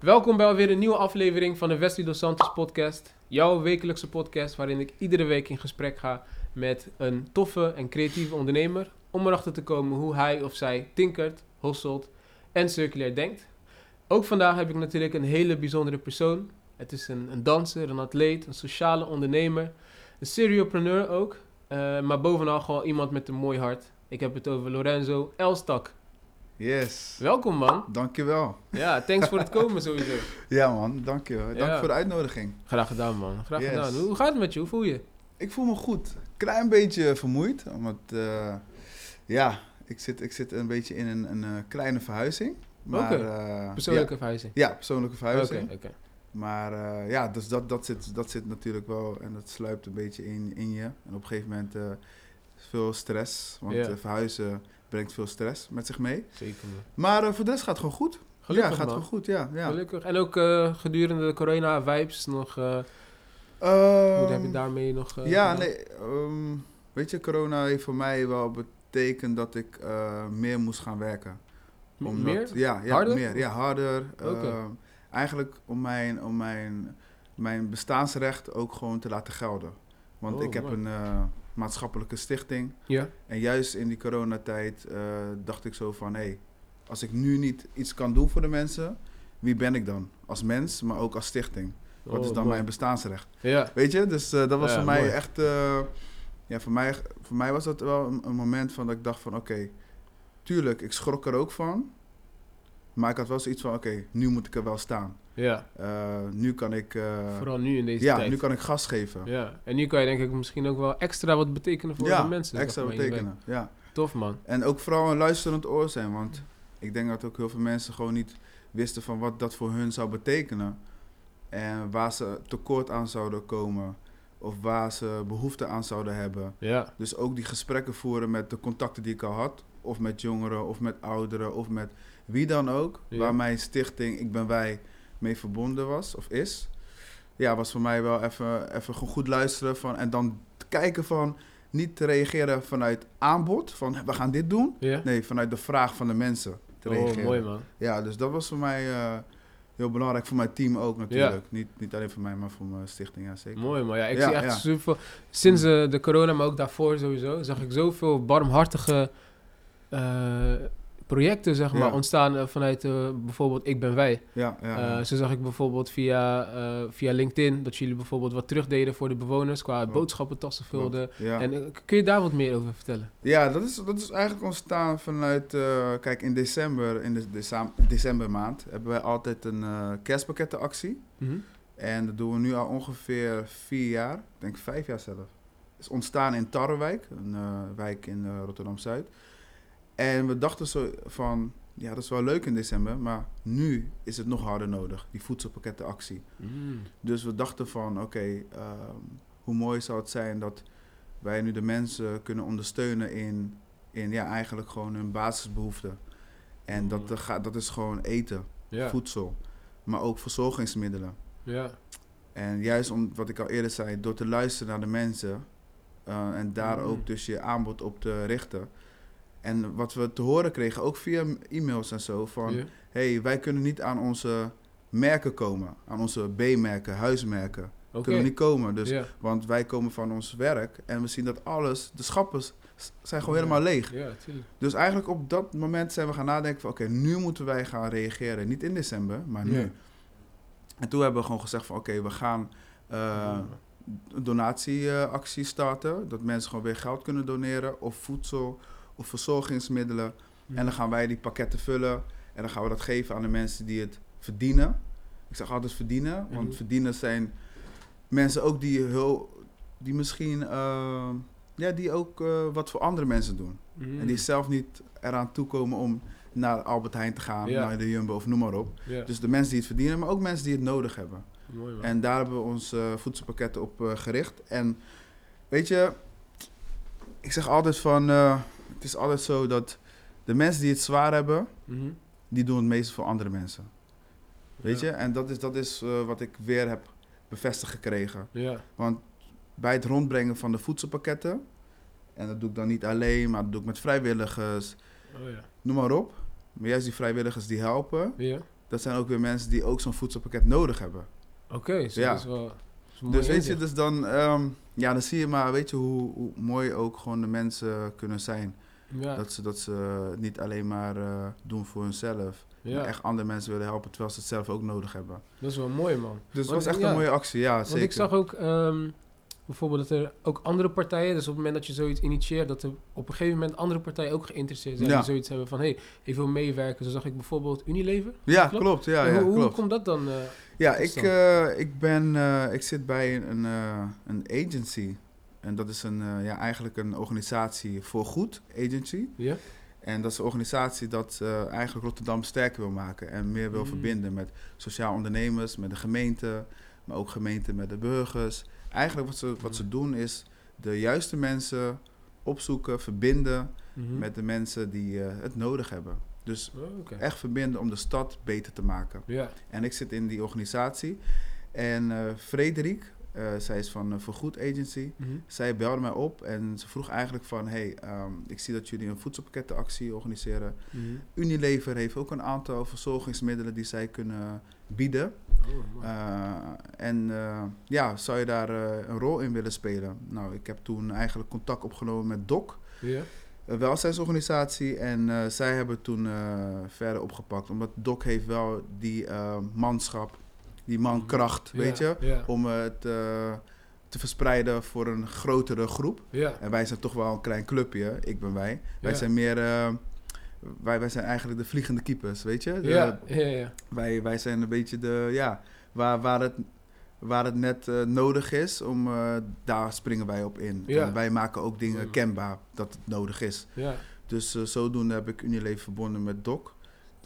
Welkom bij alweer een nieuwe aflevering van de Wesley Dos Santos podcast. Jouw wekelijkse podcast waarin ik iedere week in gesprek ga met een toffe en creatieve ondernemer om erachter te komen hoe hij of zij tinkert, hostelt en circulair denkt. Ook vandaag heb ik natuurlijk een hele bijzondere persoon. Het is een, danser, een atleet, een sociale ondernemer, een seriopreneur ook. eh, maar bovenal gewoon iemand met een mooi hart. Ik heb het over Lorenzo Elstak. Yes. Welkom man. Dankjewel. Ja, thanks voor het komen sowieso. Ja man, dankjewel. Dank Ja. voor de uitnodiging. Graag gedaan man, graag Yes. gedaan. Hoe gaat het met je? Hoe voel je? Ik voel me goed. Klein beetje vermoeid, omdat eh, ja, ik zit, ik zit een beetje in een, een eh, kleine verhuizing. Maar, eh, Persoonlijke Ja, verhuizing? ja, persoonlijke Oké, verhuizing. oké. Maar eh, ja, dus dat, dat, zit, dat zit natuurlijk wel en dat sluipt een beetje in, in je. En op een gegeven moment veel stress, want verhuizen brengt veel stress met zich mee. Zeker. Maar eh, voor de rest gaat het gewoon goed. Gelukkig ja, gaat man. gewoon goed, ja. ja. Gelukkig. En ook eh, gedurende de corona-vibes nog... eh, Ehm, hoe heb je daarmee nog... ja, gedaan? nee. ehm, weet je, corona heeft voor mij wel betekend dat ik meer moest gaan werken. Omdat, meer? Ja, ja Harder? meer. Ja, harder. Oké. Ehm, eigenlijk om, mijn, om mijn, mijn bestaansrecht ook gewoon te laten gelden. Want Oh, ik heb een maatschappelijke stichting. Ja? En juist in die coronatijd eh, dacht ik zo van... hé, als ik nu niet iets kan doen voor de mensen... wie ben ik dan? Als mens, maar ook als stichting. Wat Oh, is dan mooi. mijn bestaansrecht? Ja, Weet je, dus eh, dat was Ja, voor mij mooi. echt. eh, ja, voor mij, voor mij was dat wel een, een moment van dat ik dacht van oké, tuurlijk, ik schrok er ook van. Maar ik had wel zoiets van oké, nu moet ik er wel staan. Ja. Eh, nu kan ik. eh, Vooral nu in deze ja, tijd. nu kan ik gas geven. Ja, en nu kan je denk ik misschien ook wel extra wat betekenen voor Ja, de mensen. zeg extra maar, betekenen. Ja. Tof man. En ook vooral een luisterend oor zijn. Want ik denk dat ook heel veel mensen gewoon niet wisten van wat dat voor hun zou betekenen. En waar ze tekort aan zouden komen. Of waar ze behoefte aan zouden hebben. Ja, Dus ook die gesprekken voeren met de contacten die ik al had. Of met jongeren, of met ouderen, of met wie dan ook. Ja. Waar mijn stichting Ik Ben Wij mee verbonden was, of is. Ja, was voor mij wel even, even goed luisteren. Van, en dan kijken van, niet te reageren vanuit aanbod. Van, we gaan dit doen. Nee, vanuit de vraag van de mensen te Oh, reageren. mooi man. Ja, dus dat was voor mij eh, heel belangrijk. Voor mijn team ook natuurlijk. Niet, niet alleen voor mij, maar voor mijn stichting, ja zeker. Mooi man. Ja, ik Ja, zie echt ja. super... Sinds eh, de corona, maar ook daarvoor sowieso, zag ik zoveel barmhartige eh, projecten zeg maar, Ja. ontstaan eh, vanuit eh, bijvoorbeeld Ik Ben Wij. Ja, ja. Eh, zo zag ik bijvoorbeeld via, via LinkedIn dat jullie bijvoorbeeld wat terugdeden voor de bewoners qua Klopt. boodschappentassen vulden. ja. En kun je daar wat meer over vertellen? Ja, dat is, dat is eigenlijk ontstaan vanuit... kijk, in december, in de decem- decembermaand... hebben wij altijd een kerstpakkettenactie. Mhm. En dat doen we nu al ongeveer vier jaar. Ik denk vijf jaar zelf. Het is ontstaan in Tarrewijk, een wijk in Rotterdam-Zuid. En we dachten zo van... Ja, dat is wel leuk in december, maar nu is het nog harder nodig. Die voedselpakkettenactie. Mm. Dus we dachten van, oké, ehm, hoe mooi zou het zijn dat wij nu de mensen kunnen ondersteunen in, in ja, eigenlijk gewoon hun basisbehoeften. En dat, Mm. gaat, dat is gewoon eten, voedsel, maar ook verzorgingsmiddelen. ja. En juist om wat ik al eerder zei, door te luisteren naar de mensen eh, en daar Mm. ook dus je aanbod op te richten. En wat we te horen kregen, ook via e-mails en zo, van hey, wij kunnen niet aan onze merken komen, aan onze B-merken, huismerken. Oké. Kunnen we niet komen. Dus. Want wij komen van ons werk en we zien dat alles, de schappen zijn gewoon helemaal leeg. Ja. Dus eigenlijk op dat moment zijn we gaan nadenken van oké, nu moeten wij gaan reageren. Niet in december, maar nu. En toen hebben we gewoon gezegd van oké, we gaan eh, een donatieactie starten. Dat mensen gewoon weer geld kunnen doneren of voedsel of verzorgingsmiddelen. En dan gaan wij die pakketten vullen en dan gaan we dat geven aan de mensen die het verdienen. Ik zeg altijd verdienen, want Mhm. verdienen zijn mensen ook die heel, die misschien, eh, ja, die ook eh, wat voor andere mensen doen. Mm. En die zelf niet eraan toekomen om naar Albert Heijn te gaan, Ja. naar de Jumbo of noem maar op. Dus de mensen die het verdienen, maar ook mensen die het nodig hebben. Mooi. En daar hebben we ons eh, voedselpakketten op eh, gericht. En weet je, ik zeg altijd van, het is altijd zo dat de mensen die het zwaar hebben, Mhm. die doen het meeste voor andere mensen. Weet Ja. je? En dat is, dat is eh, wat ik weer heb bevestigd gekregen. Ja. Want bij het rondbrengen van de voedselpakketten, en dat doe ik dan niet alleen, maar dat doe ik met vrijwilligers, Oh ja. noem maar op. Maar juist die vrijwilligers die helpen, Ja. dat zijn ook weer mensen die ook zo'n voedselpakket nodig hebben. Oké, zo Ja. dat is wel... Dus weet je, dus dan, ehm, ja, dan zie je maar, weet je, hoe, hoe mooi ook gewoon de mensen kunnen zijn. Ja, Dat, ze, dat ze niet alleen maar eh, doen voor hunzelf, ja. maar echt andere mensen willen helpen terwijl ze het zelf ook nodig hebben. dat is wel mooi, man. Dus het was echt ja, een mooie actie, ja, zeker. Want ik zag ook ehm, bijvoorbeeld dat er ook andere partijen, dus op het moment dat je zoiets initieert, dat er op een gegeven moment andere partijen ook geïnteresseerd zijn. Ja. Die zoiets hebben van, hé, hey, ik wil meewerken. Zo zag ik bijvoorbeeld Unilever. ja, klopt? klopt. Ja, ja, hoe, hoe klopt. komt dat dan? eh, Ja, ik, eh, ik ben, eh, ik zit bij een, een agency. En dat is een, ja, eigenlijk een organisatie voor goed, agency. ja? En dat is een organisatie dat eigenlijk Rotterdam sterker wil maken en meer wil Mm. verbinden met sociaal ondernemers, met de gemeente, maar ook gemeenten met de burgers. Eigenlijk wat ze, wat ze doen is de juiste mensen opzoeken, verbinden Mhm. met de mensen die eh, het nodig hebben. Dus Oh, echt verbinden om de stad beter te maken. Ja. En ik zit in die organisatie. En eh Frederik, eh, zij is van uh, Vergoed Agency. Mhm. Zij belde mij op en ze vroeg eigenlijk van... hey, ehm, ik zie dat jullie een voedselpakkettenactie organiseren. Mhm. Unilever heeft ook een aantal verzorgingsmiddelen die zij kunnen bieden. Oh. Eh, en eh, ja, zou je daar eh, een rol in willen spelen? Nou, ik heb toen eigenlijk contact opgenomen met DOC, ja? een welzijnsorganisatie. En eh, zij hebben toen eh, verder opgepakt. Omdat DOC heeft wel die eh, manschap, die mankracht, weet Ja, je... Om het eh, te verspreiden voor een grotere groep. En wij zijn toch wel een klein clubje, ik ben wij. Wij zijn meer, eh, wij, wij zijn eigenlijk de vliegende keepers, weet je? De- Ja, ja, ja. wij, wij zijn een beetje de, ja, waar, waar, het, waar het net eh, nodig is, om, eh, daar springen wij op in. Ja. En wij maken ook dingen kenbaar dat het nodig is. ja. Dus eh, zodoende heb ik Unilever verbonden met DOC.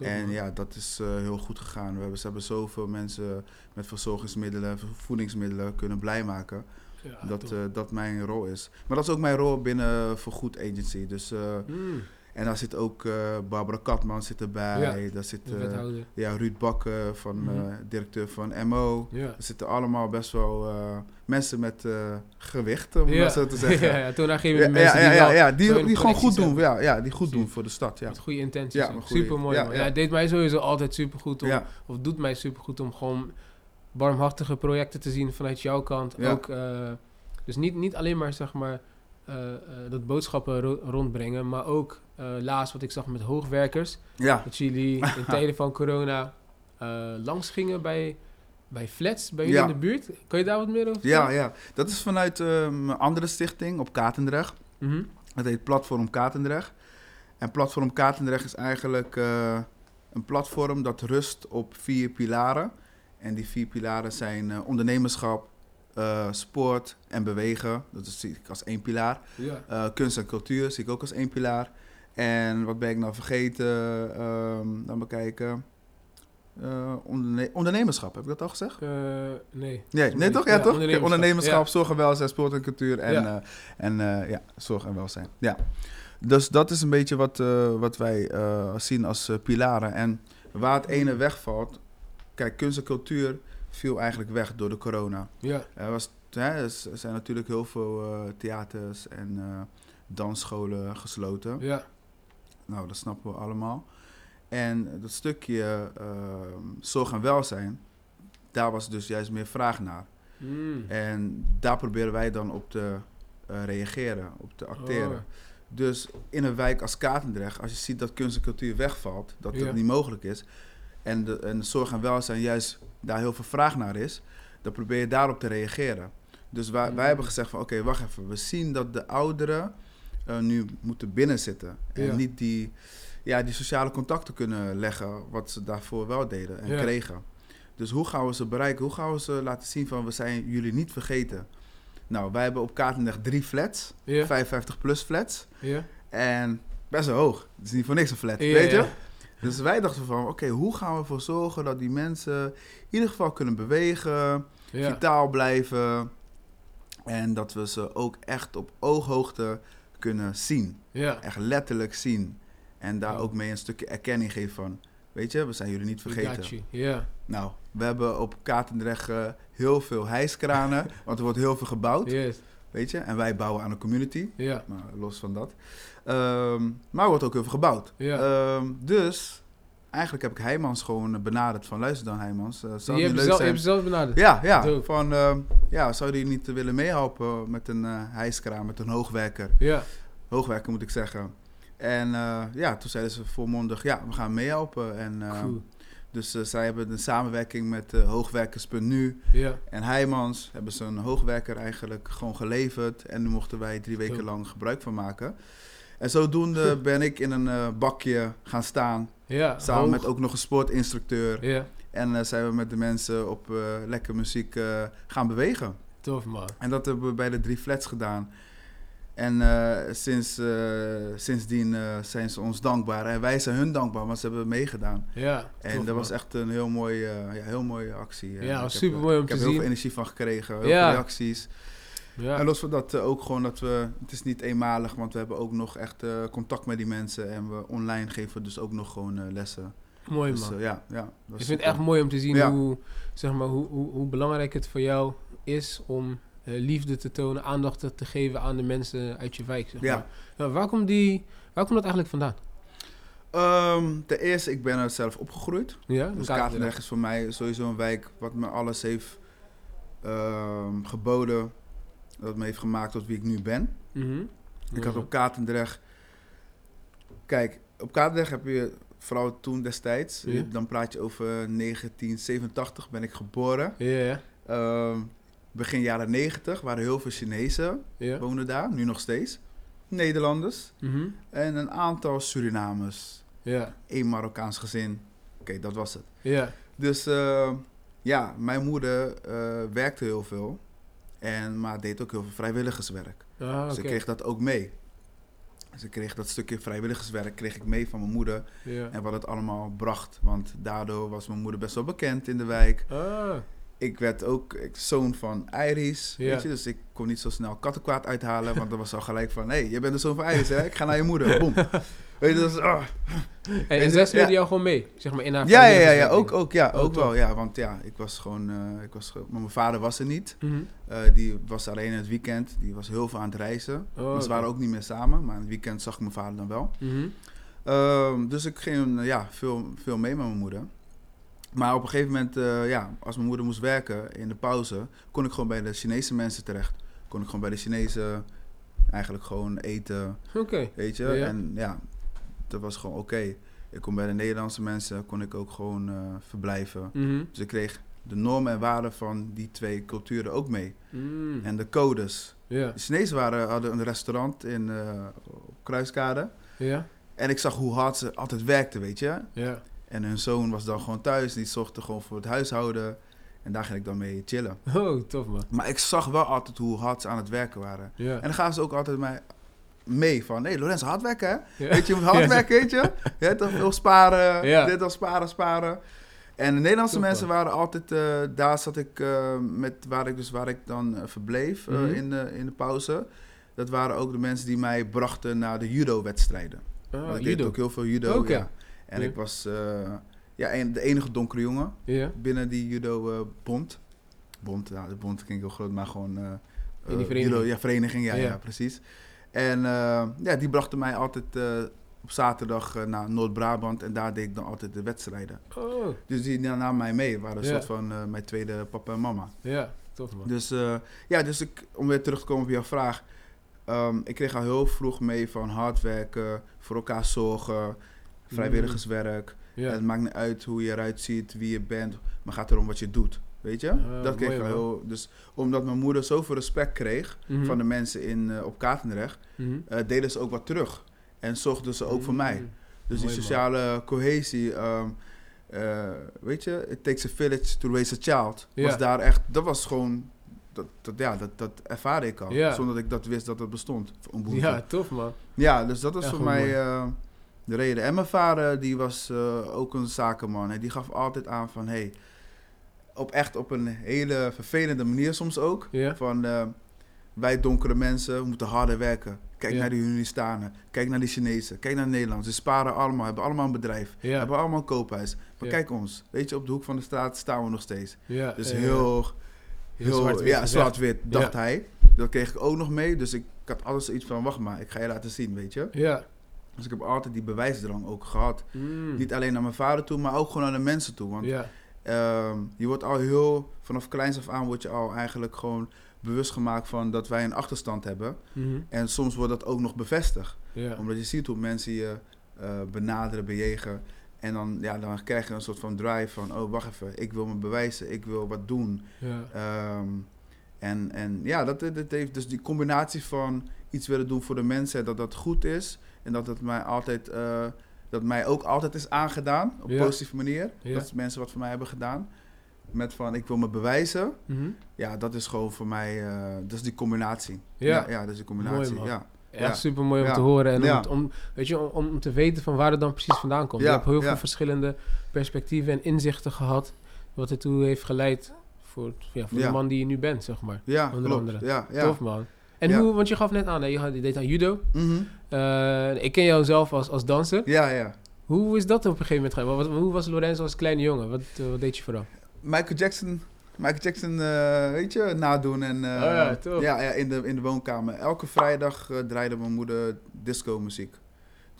En ja, dat is eh, heel goed gegaan. We hebben, ze hebben zoveel mensen met verzorgingsmiddelen, voedingsmiddelen kunnen blij maken. Ja, dat, eh, dat mijn rol is. Maar dat is ook mijn rol binnen Vergoed Agency. Dus, eh, Mm, en daar zit ook eh, Barbara Katman zit erbij. Daar zit eh, ja, Ruud Bakker, van, Mhm. eh, directeur van MO. Ja. Er zitten allemaal best wel mensen met gewicht, om ja. maar zo te zeggen. ja, ja, toen daar gingen Ja, mensen ja, die ja, wel ja, die, gewoon goed doen. Ja, ja, die goed Zie. doen voor de stad. Ja. Met goede intenties. Ja, super mooi. ja, ja. Ja, het deed mij sowieso altijd super goed om, Ja. of doet mij super goed om gewoon barmhartige projecten te zien vanuit jouw kant. Ja. Ook, dus niet, niet alleen maar zeg maar dat boodschappen ro- rondbrengen, maar ook laatst wat ik zag met hoogwerkers. ja, Dat jullie in tijden van corona eh, langs gingen bij, bij flats bij jullie Ja. in de buurt. Kan je daar wat meer over ja, vertellen? ja, dat is vanuit eh, een andere stichting op Katendrecht. Dat heet Platform Katendrecht. En Platform Katendrecht is eigenlijk eh, een platform dat rust op vier pilaren. En die vier pilaren zijn eh, ondernemerschap, eh, sport en bewegen. Dat is, zie ik als één pilaar. Ja. Eh, kunst en cultuur zie ik ook als één pilaar. En wat ben ik nou vergeten? Ehm dan bekijken. Eh, onderne- ondernemerschap, heb ik dat al gezegd? Eh, nee. Nee, nee toch? Ja, toch? ondernemerschap. Ondernemerschap, Ja. zorg en welzijn, sport en cultuur en, Ja. ja. en eh, ja, zorg en welzijn. Ja. Dus dat is een beetje wat, eh, wat wij eh, zien als eh, pilaren. En waar het ene wegvalt, kijk, kunst en cultuur viel eigenlijk weg door de corona. Ja. Er, was, hè, er zijn natuurlijk heel veel eh, theaters en eh, dansscholen gesloten. Ja. Nou, dat snappen we allemaal. En dat stukje ehm, zorg en welzijn, daar was dus juist meer vraag naar. Mm. En daar proberen wij dan op te eh, reageren, op te acteren. Oh. Dus in een wijk als Katendrecht, als je ziet dat kunst en cultuur wegvalt, dat dat niet mogelijk is, en de, en de zorg en welzijn juist daar heel veel vraag naar is, dan probeer je daarop te reageren. Dus wij, Mm. wij hebben gezegd van oké, wacht even, we zien dat de ouderen eh, nu moeten binnenzitten. En Ja. niet die, ja, die sociale contacten kunnen leggen, wat ze daarvoor wel deden en Ja. kregen. Dus hoe gaan we ze bereiken? Hoe gaan we ze laten zien van we zijn jullie niet vergeten? Nou, wij hebben op Katendrecht drie flats, Ja. 55 plus flats. Ja. En best wel hoog. Het is niet voor niks een flat, weet je? Dus wij dachten van, oké, hoe gaan we ervoor zorgen dat die mensen in ieder geval kunnen bewegen, vitaal blijven. En dat we ze ook echt op ooghoogte kunnen zien. Ja. Echt letterlijk zien. En daar Ja. ook mee een stukje erkenning geven van, weet je, we zijn jullie niet vergeten. Ja. Nou, we hebben op Katendrecht eh, heel veel hijskranen, want er wordt heel veel gebouwd, Yes. weet je. En wij bouwen aan een community. Ja. Maar los van dat. Ehm, maar er wordt ook heel veel gebouwd. Ja. Ehm, dus eigenlijk heb ik Heijmans gewoon eh, benaderd van luister dan Heijmans. eh, zou je hebt zelf, je leuk hebt zelf benaderd. Ja, ja. Van, eh, ja, zou die niet willen meehelpen met een eh hijskraan, met een hoogwerker? Ja. Hoogwerker moet ik zeggen. En ja, toen zeiden ze volmondig, ja, we gaan meehelpen. En, eh, Cool. Dus zij hebben een samenwerking met hoogwerkers.nu Ja. en Heijmans. Hebben ze een hoogwerker eigenlijk gewoon geleverd. En nu mochten wij drie weken lang gebruik van maken. En zodoende ben ik in een bakje gaan staan. Ja. Samen hoog. met ook nog een sportinstructeur. Ja. En eh, zijn we met de mensen op eh lekker muziek eh, gaan bewegen. Tof, man. En dat hebben we bij de drie flats gedaan. En sinds, sindsdien zijn ze ons dankbaar. En wij zijn hun dankbaar, want ze hebben meegedaan. Ja. En tof, dat was echt een heel, mooi, eh, ja, heel mooie actie. Ja, ik was heb, supermooi om ik te heb heel zien. veel energie van gekregen. Heel Ja. veel reacties. Ja. En los van dat eh, ook gewoon dat we... Het is niet eenmalig, want we hebben ook nog echt eh, contact met die mensen. En we online geven dus ook nog gewoon eh, lessen. Mooi, Dus man. ja, ja. dat Ik vind het echt mooi om te zien Ja. hoe, zeg maar, hoe, hoe, hoe belangrijk het voor jou is om liefde te tonen, aandacht te, geven aan de mensen uit je wijk. Zeg Ja. maar. Waar, komt die, waar komt dat eigenlijk vandaan? Ehm, ten eerste, ik ben er zelf opgegroeid. Ja, Dus. Katendrecht is voor mij sowieso een wijk wat me alles heeft ehm, geboden. Dat me heeft gemaakt tot wie ik nu ben. Mhm. Ik had op Katendrecht... Kijk, op Katendrecht heb je, vooral toen destijds... Dan praat je over 1987 ben ik geboren. Ja, Ehm, begin jaren 90 waren heel veel Chinezen ja. woonden daar. Nu nog steeds. Nederlanders. Mhm. En een aantal Surinamers. Ja, Eén Marokkaans gezin. Oké, dat was het. ja. Dus eh, ja, mijn moeder eh, werkte heel veel. En, maar deed ook heel veel vrijwilligerswerk. Ah, Dus ik kreeg dat ook mee. Dus ik kreeg dat stukje vrijwilligerswerk kreeg ik mee van mijn moeder. En wat het allemaal bracht. Want daardoor was mijn moeder best wel bekend in de wijk. Ah, Ik werd ook ik, zoon van Iris. Weet je? Dus ik kon niet zo snel kattenkwaad uithalen. Want dat was al gelijk van... Hé, hey, je bent de zoon van Iris, hè? Ik ga naar je moeder. Boom. Weet je, dus... ah. en, En zij sleurde jou gewoon mee, zeg maar, in haar Ja, ja, ja, ook, ook, ja, Oh, ook top. wel. Ja, want ja, ik was gewoon... eh, ik was, maar mijn vader was er niet. Mhm. Eh, die was alleen in het weekend. Die was heel veel aan het reizen. Oh, ze oké. waren ook niet meer samen. Maar in het weekend zag ik mijn vader dan wel. Mhm. Ehm, dus ik ging eh, ja, veel, veel mee met mijn moeder. Maar op een gegeven moment, ja, als mijn moeder moest werken in de pauze, kon ik gewoon bij de Chinese mensen terecht. Kon ik gewoon bij de Chinezen eigenlijk gewoon eten, Oké. weet je. En ja, dat was gewoon oké. Ik kon bij de Nederlandse mensen, kon ik ook gewoon eh, verblijven. Mhm. Dus ik kreeg de normen en waarden van die twee culturen ook mee. Mm. En de codes. De Chinezen waren, hadden een restaurant in, eh, Kruiskade. ja, En ik zag hoe hard ze altijd werkten, weet je. ja. En hun zoon was dan gewoon thuis. Die zorgde gewoon voor het huishouden. En daar ging ik dan mee chillen. Oh, tof, man. Maar ik zag wel altijd hoe hard ze aan het werken waren. En dan gaan ze ook altijd mij mee van... Hé, hey, Lorenzo, hard werken, hè? Ja. Weet je, je moet hard Ja. werken, weet je? Je hebt veel sparen. Ja. Dit al sparen, sparen. En de Nederlandse mensen waren altijd... eh, daar zat ik eh, met... Waar ik, dus, waar ik dan eh, verbleef Mhm. in, de, in de pauze. Dat waren ook de mensen die mij brachten naar de judo-wedstrijden. Ah, Want ik judo. deed ook heel veel judo. Ja. En ik was ja, een, de enige donkere jongen binnen die judo-bond. bond, ja, de bond klinkt heel groot, maar gewoon... In die vereniging. Judo, ja, vereniging, ja, Ja. ja. precies. En eh, ja, die brachten mij altijd eh, op zaterdag eh, naar Noord-Brabant. En daar deed ik dan altijd de wedstrijden. Oh, Dus die namen mij mee. waren een Ja. soort van mijn tweede papa en mama. ja. Tof, man. Dus ja, dus ik, om weer terug te komen op jouw vraag. Ehm, ik kreeg al heel vroeg mee van hard werken, voor elkaar zorgen, vrijwilligerswerk. Ja. Het maakt niet uit hoe je eruit ziet, wie je bent, maar het gaat erom wat je doet. Weet je? Ah, dat kreeg mooi, heel. Dus omdat mijn moeder zoveel respect kreeg Mhm. van de mensen in, eh, op Katendrecht, Mhm. eh, deden ze ook wat terug. En zorgden ze ook voor mij. Mm. Dus Mooi, die man. sociale cohesie, eh, weet je, it takes a village to raise a child, Ja. was daar echt, dat was gewoon, dat, dat, ja, dat, dat ervaarde ik al, Ja. zonder dat ik dat wist dat het bestond. Ja, tof, man. Ja, dus dat was voor mij de reden. En mijn vader, die was ook een zakenman. En die gaf altijd aan van, hey, op echt op een hele vervelende manier soms ook. Van, eh, wij donkere mensen moeten harder werken. Kijk naar die Hunnistanen, kijk naar die Chinezen, kijk naar Nederland. Ze sparen allemaal, hebben allemaal een bedrijf, Ja. hebben allemaal een koophuis. Maar kijk ons, weet je, op de hoek van de straat staan we nog steeds. Dus heel, Heel zwart-wit ja, zwart-wit, dacht hij. Dat kreeg ik ook nog mee, dus ik, ik had alles iets van, wacht maar, ik ga je laten zien, weet je. Ja. Dus ik heb altijd die bewijsdrang ook gehad. Mm. Niet alleen naar mijn vader toe, maar ook gewoon naar de mensen toe. Want Ja. Ehm, je wordt al heel, vanaf kleins af aan word je al eigenlijk gewoon bewust gemaakt van dat wij een achterstand hebben. Mhm. En soms wordt dat ook nog bevestigd. Omdat je ziet hoe mensen je eh, benaderen, bejegen. En dan, ja, dan krijg je een soort van drive van, oh wacht even, ik wil me bewijzen, ik wil wat doen. Ehm, en, en ja, dat, dat heeft dus die combinatie van iets willen doen voor de mensen, dat dat goed is. En dat het mij altijd, eh, dat mij ook altijd is aangedaan, op een Ja. positieve manier. Ja. Dat mensen wat voor mij hebben gedaan. Met van, ik wil me bewijzen. Mhm. Ja, dat is gewoon voor mij, eh, dat is die combinatie. Ja. ja, ja, dat is die combinatie, ja. Echt Ja. super mooi om te horen. En om, om, weet je, om, om te weten van waar het dan precies vandaan komt. Ja, Je hebt heel veel verschillende perspectieven en inzichten gehad. Wat ertoe heeft geleid voor, ja, voor de man die je nu bent, zeg maar. Ja, Onder klopt. andere. Ja, ja. Tof man. En hoe, want je gaf net aan, hè, je, had- je deed aan judo. Mhm. Eh, ik ken jou zelf als, als danser. Ja, ja. Hoe is dat op een gegeven moment gegaan? Wat, hoe was Lorenzo als kleine jongen? Wat, eh, wat deed je vooral? Michael Jackson, Michael Jackson eh, weet je, nadoen. En, Oh ja, ja, ja, in de, in de woonkamer. Elke vrijdag draaide mijn moeder disco muziek.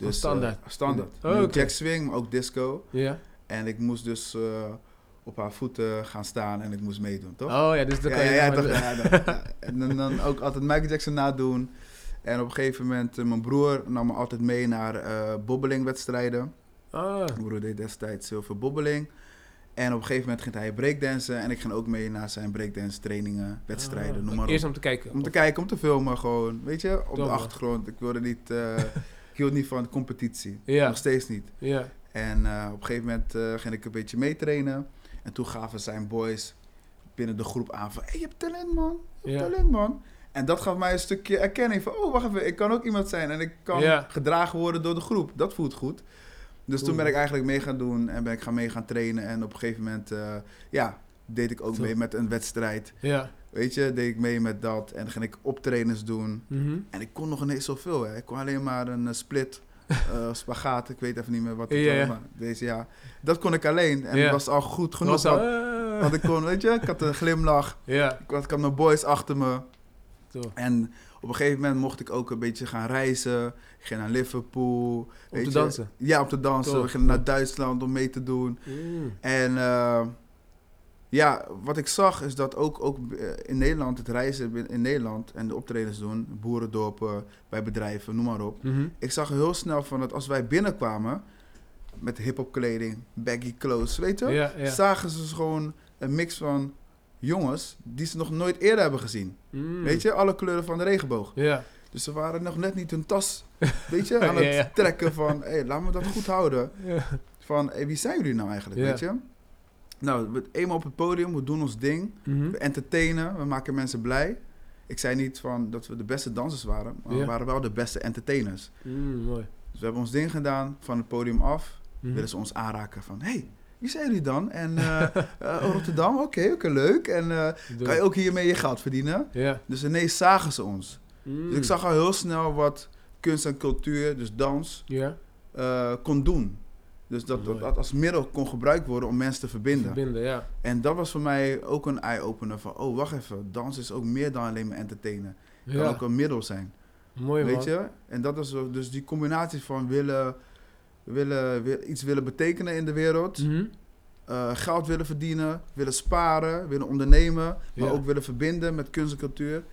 Oh, standaard? standaard. Oh, oké. Jack Swing, maar ook disco. Ja? En ik moest dus op haar voeten gaan staan en ik moest meedoen, toch? Oh ja, dus dan ja, kan je... ja, ja, toch, dat-. En dan, dan ook altijd Michael Jackson nadoen. En op een gegeven moment, eh, mijn broer nam me altijd mee naar eh bobbelingwedstrijden. Ah, Mijn broer deed destijds heel veel bobbeling. En op een gegeven moment ging hij breakdansen. En ik ging ook mee naar zijn breakdance trainingen, wedstrijden, ah. noem maar Eerst om te kijken. Om te kijken, om te filmen gewoon. Weet je, op de achtergrond. Ik wilde niet... eh, ik hield niet van competitie. Ja. Nog steeds niet. Ja. En op een gegeven moment ging ik een beetje meetrainen. En toen gaven zijn boys binnen de groep aan van... Hé, hey, je hebt talent, man. Je hebt Ja. talent, man. En dat gaf mij een stukje erkenning van... Oh, wacht even, ik kan ook iemand zijn. En ik kan gedragen worden door de groep. Dat voelt goed. Dus toen ben ik eigenlijk mee gaan doen. En ben ik gaan mee gaan trainen. En op een gegeven moment... eh, ja, deed ik ook mee met een wedstrijd. Ja. Weet je, deed ik mee met dat. En dan ging ik optrainers doen. Mhm. En ik kon nog ineens zoveel. Hè. Ik kon alleen maar een eh, split, eh spagaat. Ik weet even niet meer wat het was. Maar deze ja. Dat kon ik alleen. En dat was al goed genoeg. Was al- Want, want ik kon, weet je, ik had een glimlach. Ja. Ik had, ik had mijn boys achter me. Tof. En op een gegeven moment mocht ik ook een beetje gaan reizen. Ik ging naar Liverpool. Om weet te je. dansen. Ja, om te dansen. Tof, We gingen naar. Duitsland om mee te doen. Mm. En eh, ja, wat ik zag is dat ook, ook eh, in Nederland, het reizen in Nederland en de optredens doen, boerendorpen, bij bedrijven, noem maar op. Mhm. Ik zag heel snel van dat als wij binnenkwamen met hip-hop kleding, baggy clothes, weet je, Ja, ja. zagen ze gewoon een mix van jongens die ze nog nooit eerder hebben gezien. Mm. Weet je, alle kleuren van de regenboog. Ja. Dus ze waren nog net niet hun tas, weet je, aan het Ja, trekken van, hé, hey, laten we dat goed houden van hey, wie zijn jullie nou eigenlijk, weet je? Nou, we, eenmaal op het podium, we doen ons ding. Mhm. We entertainen, we maken mensen blij. Ik zei niet van dat we de beste dansers waren, maar we waren wel de beste entertainers. Mm, mooi. Dus we hebben ons ding gedaan, van het podium af. Mhm. Willen ze ons aanraken van, hey, wie zijn jullie dan? En eh, eh, Rotterdam, oké, oké, leuk. En eh, kan je ook hiermee je geld verdienen? Dus ineens zagen ze ons. Mm. Dus ik zag al heel snel wat kunst en cultuur, dus dans, kon doen. Dus dat, dat als middel kon gebruikt worden om mensen te verbinden. Verbinden, ja. En dat was voor mij ook een eye-opener van, oh wacht even, dans is ook meer dan alleen maar entertainen. Kan Ja. ook een middel zijn, Mooi man. weet je? En dat is dus die combinatie van willen, willen, wil- iets willen betekenen in de wereld, Mhm. eh, geld willen verdienen, willen sparen, willen ondernemen, maar Ja. ook willen verbinden met kunst en cultuur.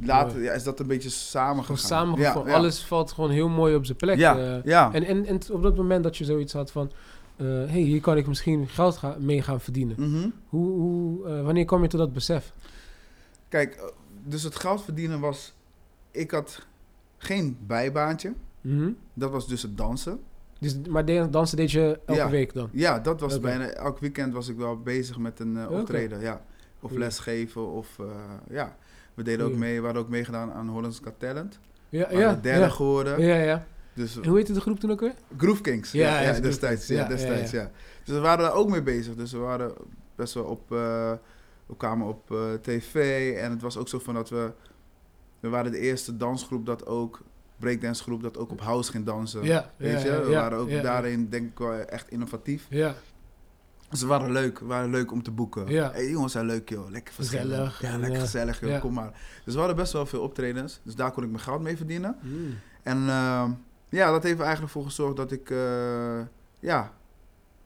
Later ja, is dat een beetje samengegaan. Samengevat. Ja. Alles valt gewoon heel mooi op zijn plek. Ja, eh. ja. en, en, en op dat moment dat je zoiets had van... eh hey, hier kan ik misschien geld ga- mee gaan verdienen. Mhm. Hoe, hoe, wanneer kwam je tot dat besef? Kijk, dus het geld verdienen was... Ik had geen bijbaantje. Mhm. Dat was dus het dansen. Dus, maar de- dansen deed je elke Ja. week dan? Ja, dat was bijna... Elk weekend was ik wel bezig met een eh, optreden, ja. Of Goeie. lesgeven, of... eh, ja, we deden ook mee... We hadden ook meegedaan aan Holland's Got Talent. Ja, We ja. derde ja. geworden. Ja, ja. Dus En hoe heette de groep toen ook weer? Groove Kings. Ja, Ja, destijds. Ja, destijds, ja, ja, Dus we waren daar ook mee bezig. Dus we waren best wel op... eh, we kwamen op tv. En het was ook zo van dat we... We waren de eerste dansgroep dat ook... Breakdancegroep dat ook op house ging dansen. Ja, Weet ja, je? We waren ook daarin denk ik wel echt innovatief. Ja, Ze waren leuk, waren leuk om te boeken. Ja. Hey, jongens zijn leuk joh, lekker. Gezellig Ja, lekker gezellig joh, kom maar. Dus we hadden best wel veel optredens, dus daar kon ik mijn geld mee verdienen. Mm. En eh, ja, dat heeft er eigenlijk voor gezorgd dat ik, eh, ja,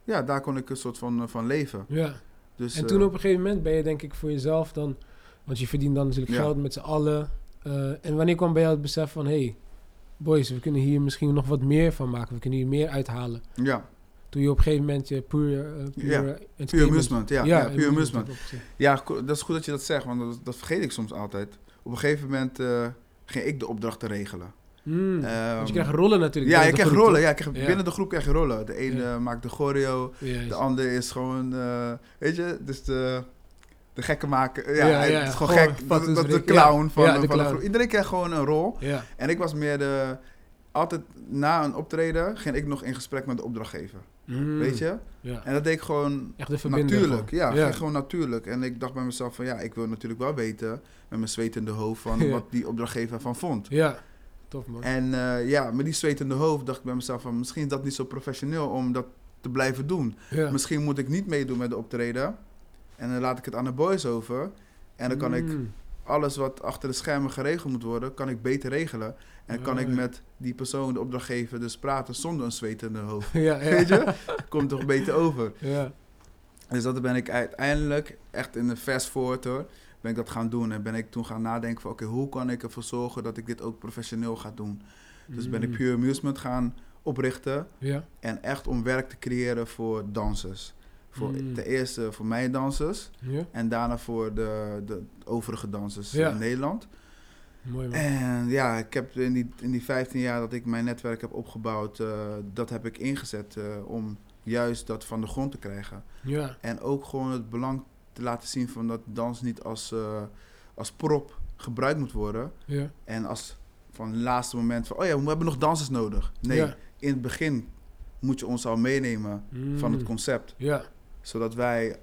ja, daar kon ik een soort van, eh, van leven. Ja. Dus, En toen eh, op een gegeven moment ben je denk ik voor jezelf dan... Want je verdient dan natuurlijk Ja. geld met z'n allen. En wanneer kwam bij jou het besef van... hey, boys, we kunnen hier misschien nog wat meer van maken. We kunnen hier meer uithalen. ja, Toen je op een gegeven moment je puur... puur Ja, puur amusement, ja, ja, puur amusement. Ja, dat is goed dat je dat zegt, want dat, dat vergeet ik soms altijd. Op een gegeven moment eh, ging ik de opdrachten regelen. Ehm, Want je krijgt rollen natuurlijk. Ja, je krijgt rollen. Ja, Ja. binnen de groep krijg je rollen. De ene Ja. maakt de choreo, de ander is gewoon, eh, weet je, dus de, de gekke maken. Ja, Ja, hij- ja, het is gewoon gewoon gek. Dat, de clown van, van de de, clown. groep. Iedereen krijgt gewoon een rol. En ik was meer de, altijd na een optreden ging ik nog in gesprek met de opdrachtgever. Hmm. Weet je? En dat deed ik gewoon Echt de Natuurlijk, ja, ging gewoon natuurlijk. En ik dacht bij mezelf van ja, ik wil natuurlijk wel weten met mijn zwetende hoofd van wat die opdrachtgever van vond. Ja, tof man. En eh, ja, met die zwetende hoofd dacht ik bij mezelf van misschien is dat niet zo professioneel om dat te blijven doen. Misschien moet ik niet meedoen met de optreden en dan laat ik het aan de boys over. En dan kan ik Hmm. alles wat achter de schermen geregeld moet worden, kan ik beter regelen. En kan ik met die persoon, de opdrachtgever, dus praten zonder een zwetende hoofd. Ja, ja. Weet je? Komt toch beter over. Ja. Dus dat ben ik uiteindelijk, echt in de fast forward hoor, ben ik dat gaan doen. En ben ik toen gaan nadenken van, oké, hoe kan ik ervoor zorgen dat ik dit ook professioneel ga doen? Dus ben ik Hmm. Pure Amusement gaan oprichten. Ja. En echt om werk te creëren voor dansers. Voor, Mm. Ten eerste voor mijn dansers. En daarna voor de, de overige dansers in Nederland. Mooi man. En ja, ik heb in die, in die 15 jaar dat ik mijn netwerk heb opgebouwd, eh, dat heb ik ingezet eh, om juist dat van de grond te krijgen. Ja. En ook gewoon het belang te laten zien van dat dans niet als, eh, als prop gebruikt moet worden. Ja. En als van het laatste moment van, oh ja, we hebben nog dansers nodig. Nee, Ja. in het begin moet je ons al meenemen van het Hmm. concept. Ja. Zodat wij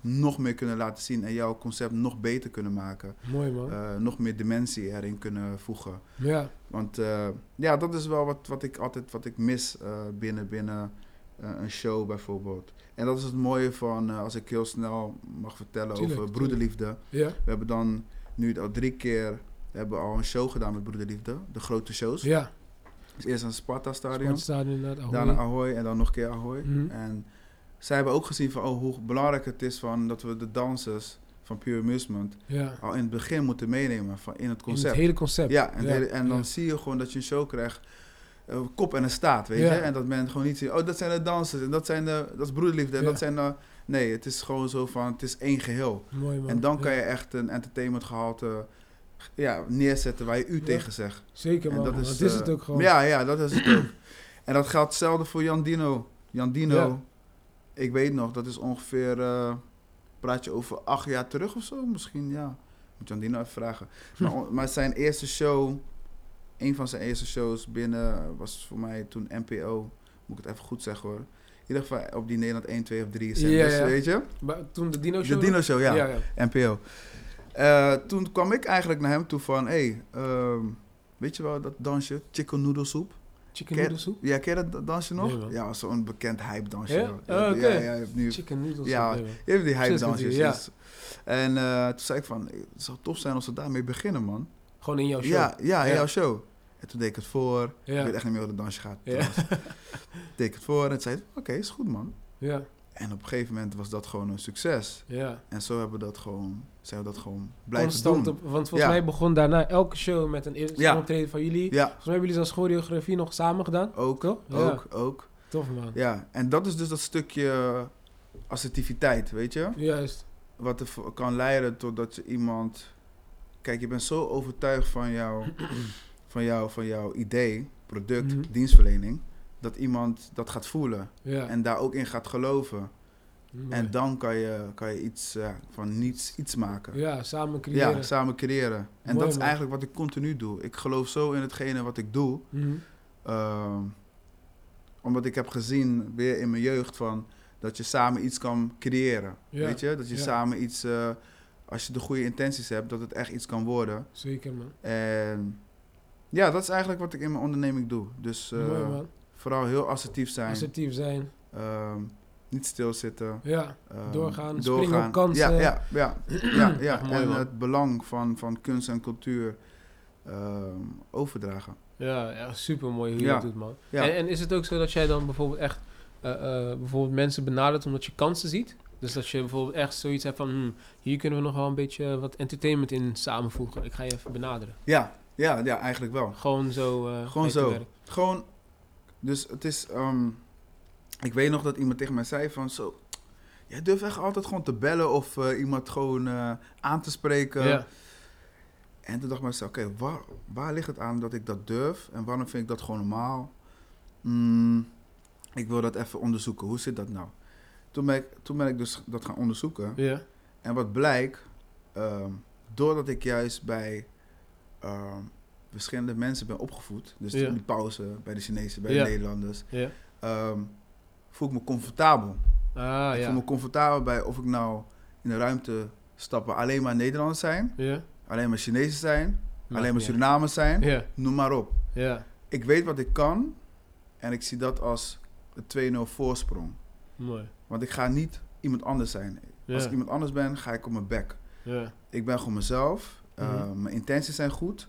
nog meer kunnen laten zien en jouw concept nog beter kunnen maken. Mooi man. Eh, nog meer dimensie erin kunnen voegen. ja. Want eh, ja, dat is wel wat, wat ik altijd wat ik mis eh, binnen, binnen een show bijvoorbeeld. En dat is het mooie van, als ik heel snel mag vertellen Tuurlijk, over broederliefde. Ja. We hebben dan nu al drie keer hebben al een show gedaan met broederliefde. De grote shows. Ja. Dus eerst een Sparta Stadion, Sportstadion inderdaad. Ahoy. daarna Ahoy en dan nog een keer Ahoy. Mhm. En zij hebben ook gezien van oh, hoe belangrijk het is van dat we de dansers van Pure Amusement Ja. al in het begin moeten meenemen van, in het In concept. het hele concept. Ja, en, het hele- en dan ja. zie je gewoon dat je een show krijgt. eh, kop en een staat, weet je? En dat men gewoon niet ziet, oh, dat zijn de dansers en dat, zijn de, dat is broederliefde en dat zijn de... Nee, het is gewoon zo van, het is één geheel. Mooi man. En dan kan je echt een entertainment gehalte ja, neerzetten waar je u tegen zegt. Zeker En man. dat Dat is, is, is eh, het ook gewoon. Ja, ja, dat is het ook. En dat geldt hetzelfde voor Jan Dino. Jan Dino. Ik weet nog, dat is ongeveer, eh, praat je over acht jaar terug of zo? Misschien, ja. Moet Jan Dino even vragen. Maar, zijn eerste show, een van zijn eerste shows binnen, was voor mij toen NPO. Moet ik het even goed zeggen hoor. In ieder geval op die Nederland 1, 2 of 3 zenders, Ja, ja. weet je? Maar toen de Dino De Show? Dino Show, ja. NPO. Eh, toen kwam ik eigenlijk naar hem toe van, hé, hey, ehm, weet je wel dat dansje, chicken noodle soep? Chicken Ken- noodle soep? Ja, ken je dat dansje nog? Nee, ja, zo'n bekend hype dansje. Ja? Oh, ja, ja, je hebt nu Chicken noodle soep. Ja. nee, je hebt die hype dansjes. ja. dus- En eh, toen zei ik van, het zou tof zijn als we daarmee beginnen, man. Gewoon in jouw show. Ja, ja, in Ja. jouw show. En toen deed ik het voor. Ja. Ik weet echt niet meer hoe het dansje gaat. Ja. deed ik het voor en toen zei oké, is goed, man. Ja. En op een gegeven moment was dat gewoon een succes. Ja. En zo hebben we dat gewoon, zijn we dat gewoon blijven Constant doen. op, want volgens Ja. mij begon daarna elke show met een eerste Ja. optreden van jullie. Ja, Volgens mij hebben jullie zelfs choreografie nog samen gedaan. ook, Toch? Ook, ook. Tof man. Ja, en dat is dus dat stukje assertiviteit, weet je? Juist. Wat ervoor kan leiden totdat je iemand... Kijk, je bent zo overtuigd van, jou, van, jou, van jouw idee, product, Mhm. dienstverlening... dat iemand dat gaat voelen en daar ook in gaat geloven. En dan kan je, kan je iets ja, van niets iets maken. Ja, samen creëren. Ja, samen creëren. En Mooi, dat is man. eigenlijk wat ik continu doe. Ik geloof zo in hetgene wat ik doe... Mhm. Ehm, omdat ik heb gezien, weer in mijn jeugd, van dat je samen iets kan creëren. Ja, Weet je? Dat je ja. samen iets, eh, als je de goede intenties hebt, dat het echt iets kan worden. Zeker man. En ja, dat is eigenlijk wat ik in mijn onderneming doe. Dus eh, Mooi man. Vooral heel assertief zijn. Assertief zijn. ehm, niet stilzitten. Ja. ehm, Doorgaan, springen op kansen. Ja, ja, ja. ja, ja. En man. het belang van, van kunst en cultuur ehm, overdragen. Ja, ja super mooi hoe je Ja. dat doet, man. Ja. En, en is het ook zo dat jij dan bijvoorbeeld echt eh, eh, bijvoorbeeld mensen benadert omdat je kansen ziet? Dus dat je bijvoorbeeld echt zoiets hebt van, hmm, hier kunnen we nog wel een beetje wat entertainment in samenvoegen. Ik ga je even benaderen. Ja, ja, ja, eigenlijk wel. Gewoon zo. eh, ga Gewoon zo. werk. Gewoon, dus het is, ehm, ik weet nog dat iemand tegen mij zei van zo, jij durft echt altijd gewoon te bellen of eh, iemand gewoon eh, aan te spreken. Ja. En toen dacht ik mezelf, oké, waar, waar ligt het aan dat ik dat durf en waarom vind ik dat gewoon normaal? Mm, ik wil dat even onderzoeken, hoe zit dat nou? Toen ben ik, toen ben ik dus dat gaan onderzoeken. Ja. En wat blijkt, ehm, doordat ik juist bij ehm, verschillende mensen ben opgevoed, dus Ja. in die pauze bij de Chinezen, bij de Nederlanders, Ja. ehm, voel ik me comfortabel. Ah, Ik ja. voel me comfortabel bij of ik nou in een ruimte stap waar alleen maar Nederlanders zijn, Ja. alleen maar Chinezen zijn, Maakt alleen maar. Surinamers zijn, noem maar op. Ja. Ik weet wat ik kan en ik zie dat als een 2-0 voorsprong. Mooi. Want ik ga niet iemand anders zijn. Als ik iemand anders ben, ga ik op mijn bek. Ja. Ik ben gewoon mezelf. Uh, Mhm. Mijn intenties zijn goed.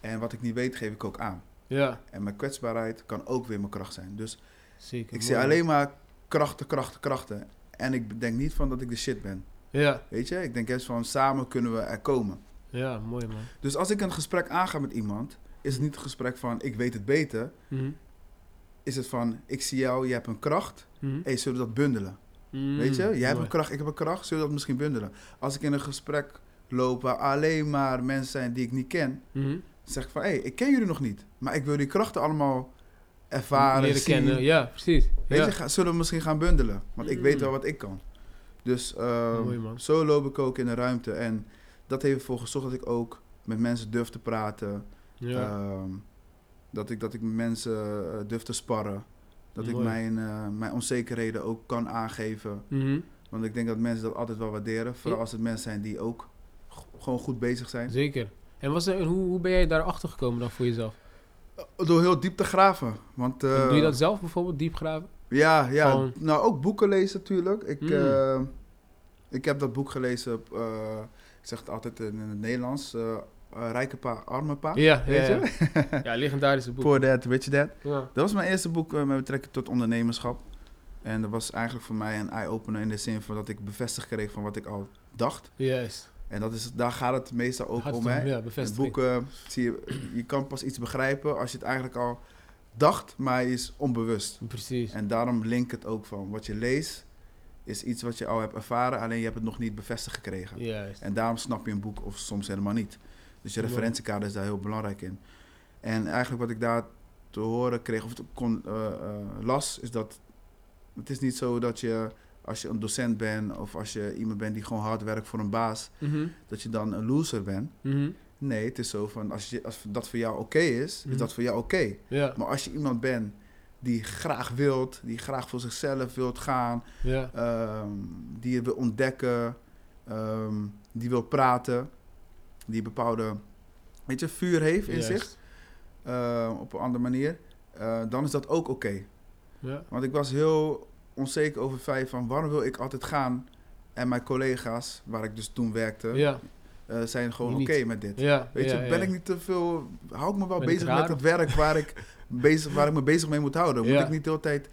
En wat ik niet weet, geef ik ook aan. Ja. En mijn kwetsbaarheid kan ook weer mijn kracht zijn. Dus Zeker. ik zie alleen maar krachten, krachten, krachten. En ik denk niet van dat ik de shit ben. Ja. Weet je? Ik denk juist van samen kunnen we er komen. Ja, mooi man. Dus als ik een gesprek aanga met iemand, is het niet een gesprek van ik weet het beter. Mhm. Is het van ik zie jou, je hebt een kracht. Mhm. Hey, zullen we dat bundelen? Mm, Weet je? Jij hebt een kracht, ik heb een kracht. Zullen we dat misschien bundelen? Als ik in een gesprek loop waar alleen maar mensen zijn die ik niet ken, Mhm. Zeg ik van, hé, ik ken jullie nog niet. Maar ik wil die krachten allemaal ervaren, Leren zien. kennen. Ja, precies. Weet ja. je, ga- zullen we misschien gaan bundelen? Want ik weet Mm. wel wat ik kan. Dus Mooi, zo loop ik ook in de ruimte. En dat heeft ervoor gezorgd dat ik ook met mensen durf te praten. Ja. Ehm, dat, ik, dat ik met mensen eh, durf te sparren. Dat ik mijn, eh, mijn onzekerheden ook kan aangeven. Mhm. Want ik denk dat mensen dat altijd wel waarderen. Vooral Ja. als het mensen zijn die ook gewoon goed bezig zijn. Zeker. En was er, hoe, hoe ben jij daarachter gekomen dan voor jezelf? Door heel diep te graven. Want, eh, Doe je dat zelf bijvoorbeeld, diep graven? Ja, ja. Gewoon- Nou, ook boeken lezen natuurlijk. Ik, Mm. eh, ik heb dat boek gelezen, op, eh, ik zeg het altijd in het Nederlands, eh, eh, Rijke Pa, Arme Pa. Ja, ja, Weet ja. je? ja, legendarische boek. Poor Dad, Rich Dad. Ja. Dat was mijn eerste boek eh, met betrekking tot ondernemerschap. En dat was eigenlijk voor mij een eye-opener in de zin van dat ik bevestigd kreeg van wat ik al dacht. Juist. En dat is, daar gaat het meestal ook Gaat om. het Hè? om, Ja, Het bevestiging. boek, eh, zie je, je kan pas iets begrijpen als je het eigenlijk al dacht, maar is onbewust. Precies. En daarom link het ook van wat je leest is iets wat je al hebt ervaren, alleen je hebt het nog niet bevestigd gekregen. Juist. En daarom snap je een boek of soms helemaal niet. Dus je referentiekader is daar heel belangrijk in. En eigenlijk wat ik daar te horen kreeg of kon, eh, eh, las, is dat het is niet zo dat je als je een docent bent of als je iemand bent die gewoon hard werkt voor een baas, Mhm. dat je dan een loser bent. Mhm. Nee, het is zo van als, je, als dat voor jou oké is, Mhm. is dat voor jou oké. Maar als je iemand bent die graag wilt, die graag voor zichzelf wilt gaan, ehm, die je wil ontdekken, ehm, die wil praten, die een bepaalde weet je, vuur heeft in zich, eh, op een andere manier, eh, dan is dat ook oké. Want ik was heel onzeker over het feit van waarom wil ik altijd gaan en mijn collega's, waar ik dus toen werkte, Ja. eh, zijn gewoon oké met dit. Ja. Weet ja, je, ben ja. ik niet te veel, hou ik me wel Ben bezig met het werk waar ik, bezig, waar ik me bezig mee moet houden. Moet ik niet de hele tijd,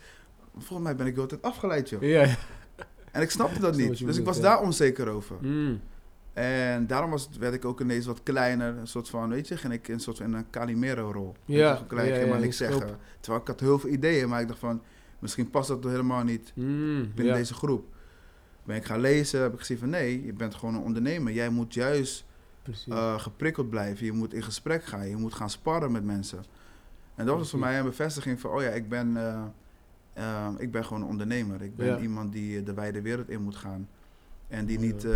volgens mij ben ik de hele tijd afgeleid joh. En ik snapte dat niet. Dus ik was daar onzeker over. Mm. En daarom was, werd ik ook ineens wat kleiner. Een soort van, weet je, ging ik in een soort van in een Calimero-rol. Ja, klein, ik in niks zeggen. Terwijl ik had heel veel ideeën, maar ik dacht van, misschien past dat helemaal niet Mm. binnen Ja. deze groep. Ben ik gaan lezen, heb ik gezien van, nee, je bent gewoon een ondernemer. Jij moet juist eh, geprikkeld blijven. Je moet in gesprek gaan. Je moet gaan sparren met mensen. En dat was voor mij een bevestiging van, oh ja, ik ben, eh, eh, ik ben gewoon een ondernemer. Ik ben Ja. iemand die de wijde wereld in moet gaan. En die niet,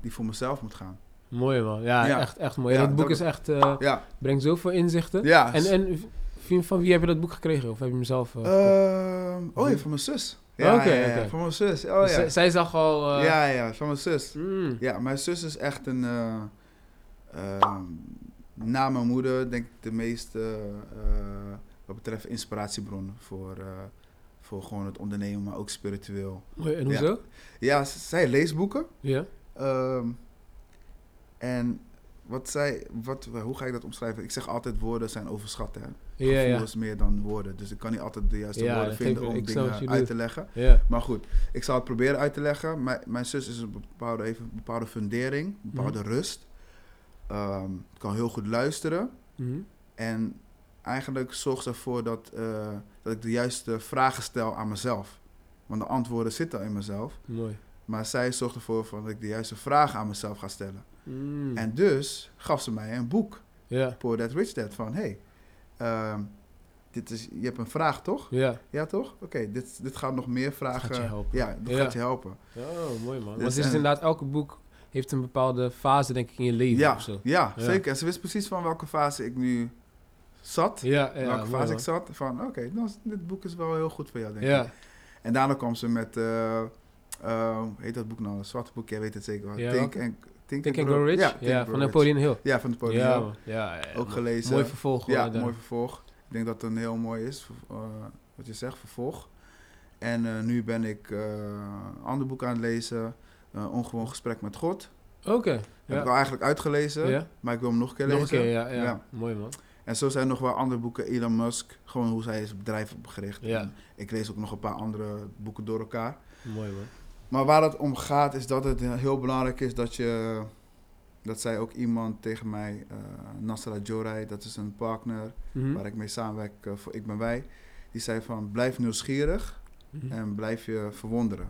die voor mezelf moet gaan. Mooi man. Ja, Ja. Echt, echt mooi. Ja, dat boek dat- is echt, eh, Ja, brengt zoveel inzichten. ja. En, en van wie heb je dat boek gekregen? Of heb je hem zelf... oh ja, van mijn zus. Ja, Oké, ja, ja, oké. van mijn zus. Oh ja. Zij zag al... eh, Ja, ja, van mijn zus. mm, Ja, mijn zus is echt een... eh, ehm, na mijn moeder denk ik de meeste... eh, wat betreft inspiratiebron voor, voor gewoon het ondernemen, maar ook spiritueel. En hoezo? Ja, zij leest boeken. Ja. ehm, en wat zij, wat, hoe ga ik dat omschrijven? Ik zeg altijd woorden zijn overschat, hè. Ja, Gevoel ja. is meer dan woorden. Dus ik kan niet altijd de juiste Ja, woorden vinden om dingen uit te leggen. Maar goed, ik zal het proberen uit te leggen. Mijn, mijn zus is een bepaalde, een bepaalde fundering, een bepaalde Mhm. rust. Ehm, kan heel goed luisteren. Mhm. En eigenlijk zorgt ze ervoor dat, eh, dat ik de juiste vragen stel aan mezelf. Want de antwoorden zitten al in mezelf. Mooi. Maar zij zorgt ervoor dat ik de juiste vragen aan mezelf ga stellen. Mm. En dus gaf ze mij een boek, Ja. Poor Dad Rich Dad, van hey, ehm, dit is, je hebt een vraag toch? Ja. Ja toch? Oké, dit, dit gaat nog meer vragen. gaat je helpen. Ja, gaat je helpen. Oh, mooi man. Dus Want het is en- inderdaad, elke boek heeft een bepaalde fase, denk ik, in je leven Ja, of zo. ja, Ja. zeker. En ze wist precies van welke fase ik nu zat. Ja, ja. welke fase ik zat. Van oké, nou, dit boek is wel heel goed voor jou, denk ik. Ja, En daarna kwam ze met, hoe heet dat boek nou? Een zwarte boek, jij weet het zeker wel. Ja, Think, welke? and, Think, Think and Grow Rich? Ja, van. Napoleon Hill. Ja, van Napoleon ja, Hill. ja, ja, Ook gelezen. Mooi vervolg. Ja, mooi vervolg. Ik denk dat het een heel mooi is, eh, wat je zegt, vervolg. En eh, nu ben ik eh, een ander boek aan het lezen, Ongewoon Gesprek met God. Oké. Heb ik al eigenlijk uitgelezen, maar ik wil hem nog een keer Nog een lezen. keer, ja. Mooi man. En zo zijn nog wel andere boeken, Elon Musk, gewoon hoe zij zijn bedrijf opgericht. Ja. En ik lees ook nog een paar andere boeken door elkaar. Mooi man. Maar waar het om gaat is dat het heel belangrijk is dat je... Dat zei ook iemand tegen mij, eh Nasra Jorai, dat is een partner Mhm. waar ik mee samenwerk eh, voor Ik Ben Wij. Die zei van, blijf nieuwsgierig Mhm. en blijf je verwonderen.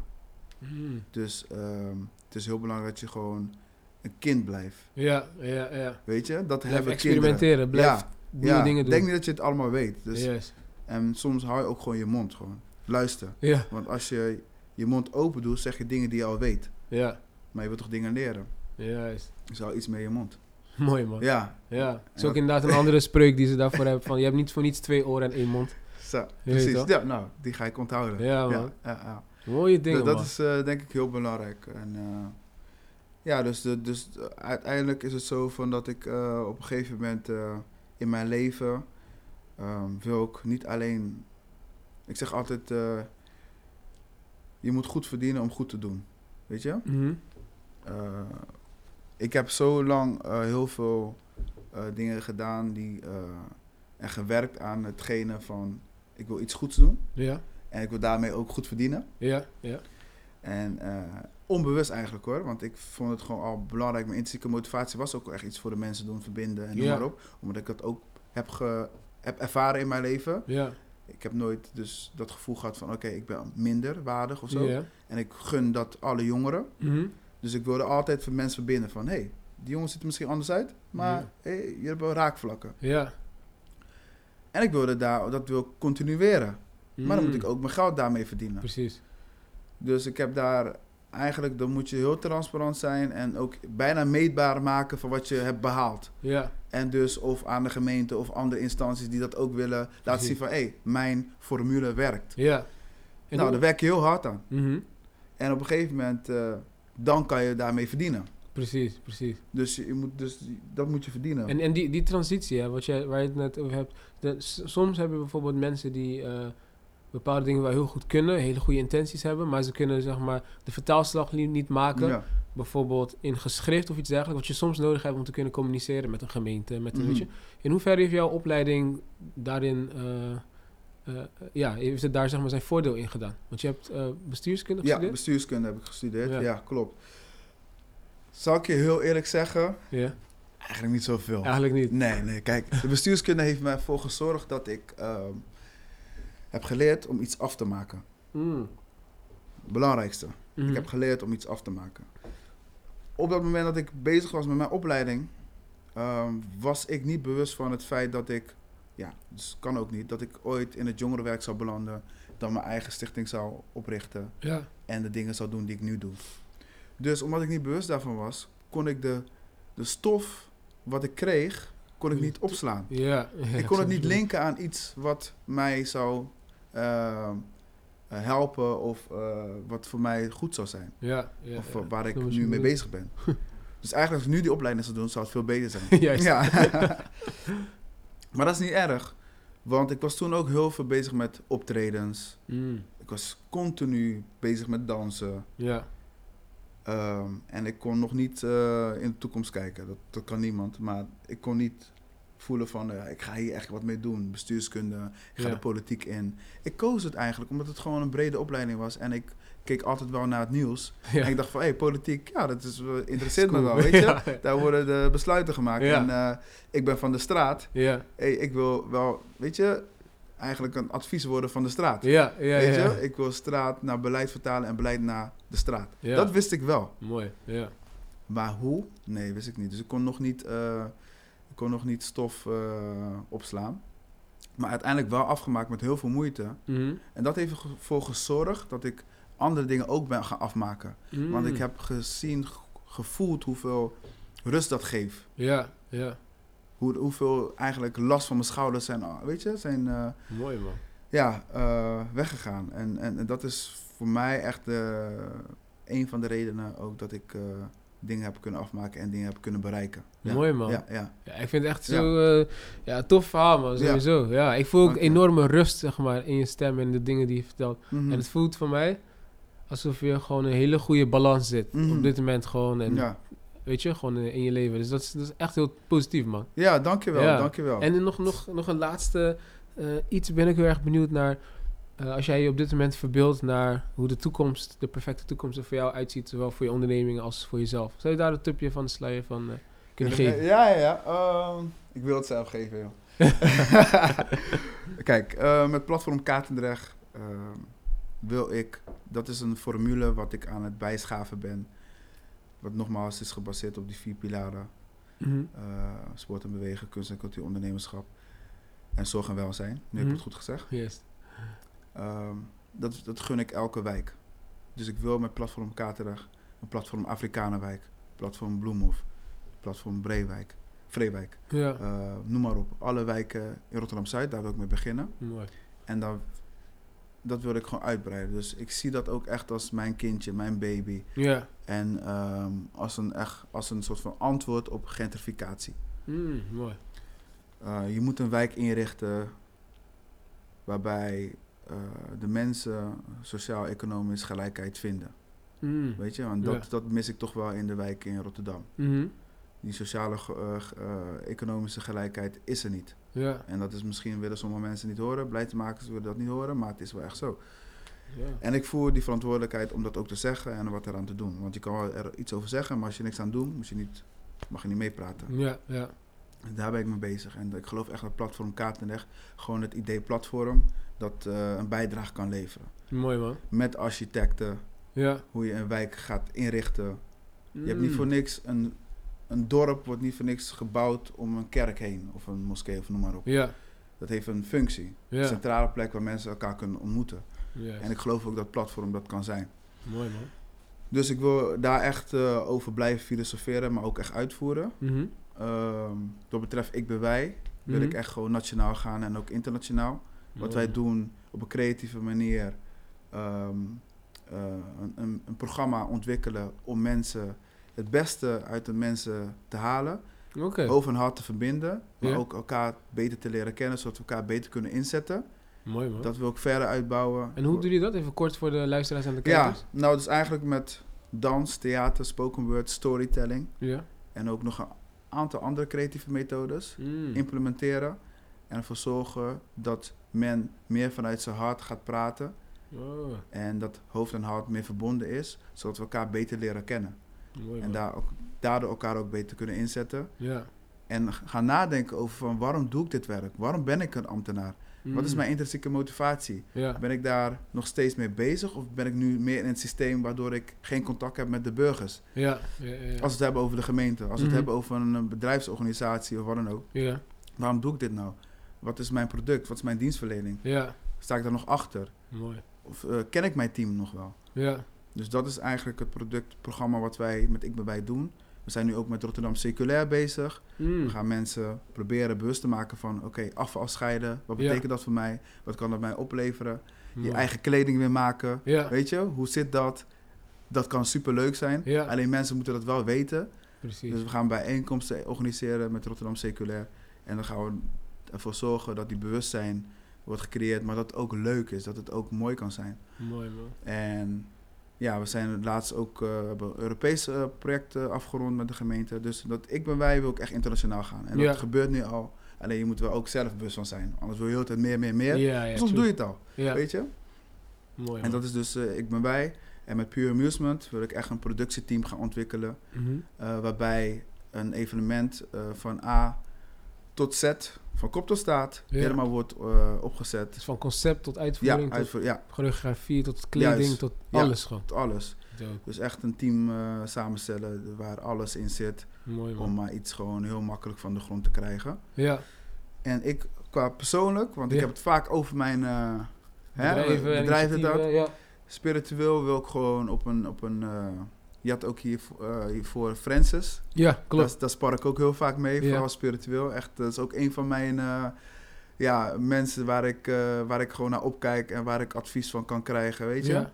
Mhm. Dus ehm, het is heel belangrijk dat je gewoon een kind blijft. Ja, ja, ja. Weet je? Dat Blijf hebben experimenteren. Blijf Ja, nieuwe ja, dingen doen. denk niet dat je het allemaal weet. Dus, Yes. En soms hou je ook gewoon je mond gewoon. Luister. Ja, Want als je je mond open doet, zeg je dingen die je al weet. ja. Maar je wilt toch dingen leren? Juist. Dus hou iets met je mond. Mooi man. Ja, Ja. Het is En ook dat- inderdaad een andere spreuk die ze daarvoor hebben. Van, je hebt niet voor niets twee oren en één mond. zo, precies. Ja, nou, die ga ik onthouden. Ja, man. ja, ja. Mooie dingen Dat- dat is eh, denk ik heel belangrijk. En, eh, ja, dus, de, dus uiteindelijk is het zo van dat ik eh, op een gegeven moment in mijn leven ehm, wil ik niet alleen. Ik zeg altijd: je moet goed verdienen om goed te doen. Weet je? Mhm. Eh, ik heb zo lang eh, heel veel eh, dingen gedaan die, en gewerkt aan hetgene van ik wil iets goeds doen Ja, en ik wil daarmee ook goed verdienen. ja, ja. En onbewust eigenlijk hoor, want ik vond het gewoon al belangrijk. Mijn intrinsieke motivatie was ook echt iets voor de mensen doen, verbinden en noem Ja. maar op. Omdat ik dat ook heb, ge, heb ervaren in mijn leven. Ja, Ik heb nooit dus dat gevoel gehad van oké, ik ben minder waardig of zo. En ik gun dat alle jongeren. Mhm. Dus ik wilde altijd voor mensen verbinden van... hé, hey, die jongens ziet er misschien anders uit... maar hey, je hebt wel raakvlakken. Ja. En ik wilde daar, dat wil continueren. Maar dan moet Mm. ik ook mijn geld daarmee verdienen. Precies. Dus ik heb daar eigenlijk... dan moet je heel transparant zijn... en ook bijna meetbaar maken van wat je hebt behaald. Ja, En dus of aan de gemeente of andere instanties die dat ook willen... laten zien van... hé, hey, mijn formule werkt. ja. En nou, daar werk je heel hard aan. Mhm. En op een gegeven moment... eh, dan kan je daarmee verdienen. Precies, precies. Dus, je moet, dus dat moet je verdienen. En, en die, die transitie, hè, wat je, waar je het net over hebt. De, soms hebben bijvoorbeeld mensen die eh, bepaalde dingen wel heel goed kunnen, hele goede intenties hebben, maar ze kunnen zeg maar de vertaalslag niet maken. Ja. Bijvoorbeeld in geschrift of iets dergelijks, wat je soms nodig hebt om te kunnen communiceren met een gemeente. Met een, Mhm. weet je. In hoeverre heeft jouw opleiding daarin, eh, eh, ja, heeft het daar zeg maar zijn voordeel in gedaan? Want je hebt eh, bestuurskunde Ja, gestudeerd? bestuurskunde heb ik gestudeerd. Ja. Ja, klopt. Zal ik je heel eerlijk zeggen? Ja, Eigenlijk niet zoveel. eigenlijk niet. Nee, nee. Kijk, de bestuurskunde heeft mij ervoor gezorgd dat ik ehm, heb geleerd om iets af te maken. Mm. Belangrijkste. Ik heb geleerd om iets af te maken. Op dat moment dat ik bezig was met mijn opleiding, ehm, was ik niet bewust van het feit dat ik, ja, dus kan ook niet, dat ik ooit in het jongerenwerk zou belanden, dan mijn eigen stichting zou oprichten Ja, en de dingen zou doen die ik nu doe. Dus omdat ik niet bewust daarvan was, kon ik de, de stof wat ik kreeg, kon ik niet opslaan. ja. Ik kon het niet linken aan iets wat mij zou eh, helpen of eh, wat voor mij goed zou zijn. Ja, ja. of ja. eh, waar ik nu mee bezig ben. dus eigenlijk als ik nu die opleiding zou doen, zou het veel beter zijn. Juist. Ja. maar dat is niet erg. Want ik was toen ook heel veel bezig met optredens. Mm. Ik was continu bezig met dansen. Ja, Ehm, en ik kon nog niet eh, in de toekomst kijken. Dat, dat kan niemand. Maar ik kon niet voelen van, ja, ik ga hier echt wat mee doen. Bestuurskunde, ik ga Ja. de politiek in. Ik koos het eigenlijk omdat het gewoon een brede opleiding was. En ik keek altijd wel naar het nieuws. Ja. En ik dacht van, hé, hey, politiek, ja, dat is, wel- interesseert me Cool. wel, weet je. Ja. Daar worden de besluiten gemaakt. Ja. En eh, ik ben van de straat. Ja, Hey, ik wil wel, weet je, eigenlijk een advies worden van de straat. ja, ja. weet ja. je, ik wil straat naar beleid vertalen en beleid naar de straat. Ja. Dat wist ik wel. Mooi, ja. Maar hoe? Nee, wist ik niet. Dus ik kon nog niet, eh, kon nog niet stof eh, opslaan. Maar uiteindelijk wel afgemaakt met heel veel moeite. Mhm. En dat heeft ervoor gezorgd dat ik andere dingen ook ben gaan afmaken. Want ik heb gezien, ge- gevoeld hoeveel rust dat geeft. Ja, ja. Hoe, hoeveel eigenlijk last van mijn schouders zijn, ah, weet je, zijn eh, Mooi, man. ja, eh, weggegaan. En, en, en dat is voor mij echt een van de redenen ook dat ik dingen heb kunnen afmaken en dingen heb kunnen bereiken. Ja. Mooi, man. Ja, ja. Ja, ik vind het echt zo... eh, ja, tof verhaal, man. Sowieso. Ja, ik voel ook enorme rust, zeg maar, in je stem en de dingen die je vertelt. Mhm. En het voelt voor mij alsof je gewoon een hele goede balans zit. Mhm. Op dit moment gewoon. En weet je, gewoon in, je leven. Dus dat is, dat is echt heel positief, man. ja, dankjewel, dankjewel. En nog, nog, nog een laatste eh, iets ben ik heel erg benieuwd naar. Eh, als jij je op dit moment verbeeldt naar hoe de toekomst, de perfecte toekomst er voor jou uitziet, zowel voor je onderneming als voor jezelf. Zou je daar een tipje van de sluier van eh, kunnen geven? Ja, ja, ja. Ehm, ik wil het zelf geven, joh. Kijk, eh, met platform Katendrecht ehm, wil ik... Dat is een formule wat ik aan het bijschaven ben. Wat nogmaals is gebaseerd op die vier pilaren. Mhm. sport en bewegen, kunst en cultuur, ondernemerschap. En zorg en welzijn. Nu heb Mhm. ik het goed gezegd. Juist. Dat, dat gun ik elke wijk. Dus ik wil met platform Katendrecht, een platform Afrikanenwijk, platform Bloemhof, platform Breewijk, Vreewijk. Ja, Eh, noem maar op. Alle wijken in Rotterdam-Zuid, daar wil ik mee beginnen. mooi. En dan, dat wil ik gewoon uitbreiden. Dus ik zie dat ook echt als mijn kindje, mijn baby. Ja. En ehm, als, een echt, als een soort van antwoord op gentrificatie. Mm, mooi. Eh, je moet een wijk inrichten waarbij eh, de mensen sociaal-economisch gelijkheid vinden. Mm. Weet je, want Ja. dat, dat mis ik toch wel in de wijk in Rotterdam. Mhm. Die sociale ge- eh, eh, economische gelijkheid is er niet. Ja. En dat is misschien willen sommige mensen niet horen, beleidsmakers willen dat niet horen, maar het is wel echt zo. ja. En ik voel die verantwoordelijkheid om dat ook te zeggen en wat eraan te doen. Want je kan er iets over zeggen, maar als je niks aan doet, moet je niet, mag je niet meepraten. Ja, ja. Daar ben ik mee bezig. En ik geloof echt dat platform Kaartenleg gewoon het idee platform dat eh, een bijdrage kan leveren. Mooi man. Met architecten, Ja. hoe je een wijk gaat inrichten. Je hebt niet Mm. voor niks, een, een dorp wordt niet voor niks gebouwd om een kerk heen. Of een moskee of noem maar op. Ja. Dat heeft een functie. Een Ja. centrale plek waar mensen elkaar kunnen ontmoeten. Juist. En ik geloof ook dat platform dat kan zijn. Mooi man. Dus ik wil daar echt eh, over blijven filosoferen, maar ook echt uitvoeren. Mhm. Ehm wat betreft Ik Ben Wij, wil Mhm. ik echt gewoon nationaal gaan en ook internationaal. Wat wij doen op een creatieve manier. ehm, eh, een, een, een programma ontwikkelen om mensen het beste uit de mensen te halen. Oké. Over hun hart te verbinden. Maar Ja. ook elkaar beter te leren kennen, zodat we elkaar beter kunnen inzetten. Mooi man. Dat wil ik verder uitbouwen. En hoe doe je dat? Even kort voor de luisteraars en de Ja, kijkers. nou dus eigenlijk met dans, theater, spoken word, storytelling. Ja. En ook nog een aantal andere creatieve methodes Mm. implementeren. En ervoor zorgen dat men meer vanuit zijn hart gaat praten. Oh, En dat hoofd en hart meer verbonden is. Zodat we elkaar beter leren kennen. mooi En daar ook, daardoor elkaar ook beter kunnen inzetten. Ja. En gaan nadenken over van waarom doe ik dit werk? Waarom ben ik een ambtenaar? Wat is Mm. mijn intrinsieke motivatie? Ja. Ben ik daar nog steeds mee bezig? Of ben ik nu meer in het systeem waardoor ik geen contact heb met de burgers? Ja. Ja. Ja. Als we het hebben over de gemeente, als we Mhm. het hebben over een bedrijfsorganisatie of wat dan ook. Waarom doe ik dit nou? Wat is mijn product? Wat is mijn dienstverlening? Sta ik daar nog achter? Mooi. Of eh, ken ik mijn team nog wel? Dus dat is eigenlijk het productprogramma wat wij met Ik Ben Bij doen. We zijn nu ook met Rotterdam Circulair bezig. Mm. We gaan mensen proberen bewust te maken van... oké, afval scheiden. Wat Ja. betekent dat voor mij? Wat kan dat mij opleveren? Mooi. Je eigen kleding weer maken. Ja. Weet je, hoe zit dat? Dat kan superleuk zijn. Ja. Alleen mensen moeten dat wel weten. Precies. Dus we gaan bijeenkomsten organiseren met Rotterdam Circulair. En dan gaan we ervoor zorgen dat die bewustzijn wordt gecreëerd, maar dat het ook leuk is, dat het ook mooi kan zijn. Mooi man. En ja, we zijn laatst ook hebben een Europees eh, project eh, afgerond met de gemeente. Dus dat ik ben wij wil ik echt internationaal gaan. En Ja. dat gebeurt nu al. Alleen je moet er ook zelf bewust van zijn. Anders wil je heel de tijd meer, meer, meer. Ja, ja, Soms true. doe je het al, weet je. mooi En dat is dus eh, ik ben wij. En met Pure Amusement wil ik echt een productieteam gaan ontwikkelen. Mhm. waarbij een evenement van A tot Z, van kop tot staat, Ja. helemaal wordt eh, opgezet. Dus van concept tot Ja, uitvoering, tot uitvoer, ja, choreografie, tot kleding, Juist. tot Ja. alles gewoon. tot alles. Dus echt een team eh, samenstellen waar alles in zit. Mooi. Om maar iets gewoon heel makkelijk van de grond te krijgen. Ja, En ik, qua persoonlijk, want Ja. ik heb het vaak over mijn eh hè, bedrijven, bedrijf en dat. Ja, Spiritueel wil ik gewoon op een. Op een eh, je had ook hier, eh, hiervoor Francis. ja klopt. Daar, daar spar ik ook heel vaak mee, Ja. vooral spiritueel. Echt, dat is ook een van mijn eh, ja, mensen waar ik, eh, waar ik gewoon naar opkijk en waar ik advies van kan krijgen, weet je. Ja.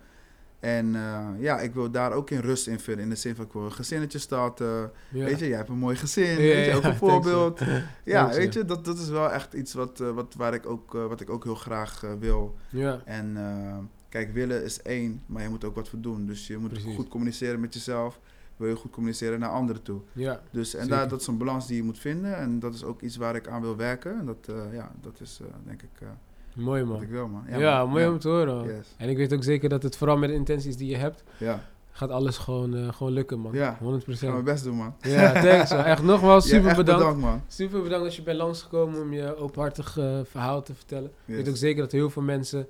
En ja, ik wil daar ook in rust in vinden. In de zin van, ik wil een gezinnetje starten. Ja. Weet je, jij hebt een mooi gezin. Ja, weet je, ook een voorbeeld. Ja, Thanks, weet je, dat, dat is wel echt iets wat, wat, waar ik ook, wat ik ook heel graag wil. Ja, En kijk, willen is één, maar je moet ook wat voor doen. Dus je moet Precies. goed communiceren met jezelf. Wil je goed communiceren naar anderen toe. ja. Dus, en daar, dat is een balans die je moet vinden. En dat is ook iets waar ik aan wil werken. En dat, eh, ja, dat is eh, denk ik eh, Mooi wat man. ik wil, man. Ja, man. mooi om te horen. Yes. En ik weet ook zeker dat het vooral met de intenties die je hebt, Ja, gaat alles gewoon, gewoon lukken man. Ja. 100%. ik ga mijn best doen, man. Ja, thanks man. Echt nogmaals, Ja, super echt bedankt. man. Super bedankt dat je bent langsgekomen om je openhartig verhaal te vertellen. Ik weet ook zeker dat heel veel mensen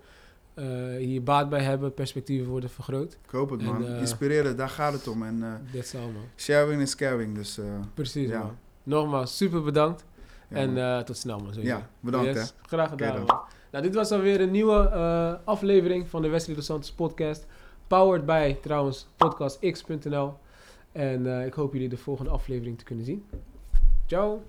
eh, hier baat bij hebben, perspectieven worden vergroot. Ik hoop het, En, man. eh, Inspireren, daar gaat het om. En eh, That's all man. sharing is caring. Dus Precies Ja. man. Nogmaals, super bedankt. ja, en tot snel man. ja, bedankt Yes, hè. Graag gedaan man. Nou, dit was alweer een nieuwe aflevering van de Wesley Dos Santos podcast. Powered by trouwens podcastx.nl. En ik hoop jullie de volgende aflevering te kunnen zien. Ciao.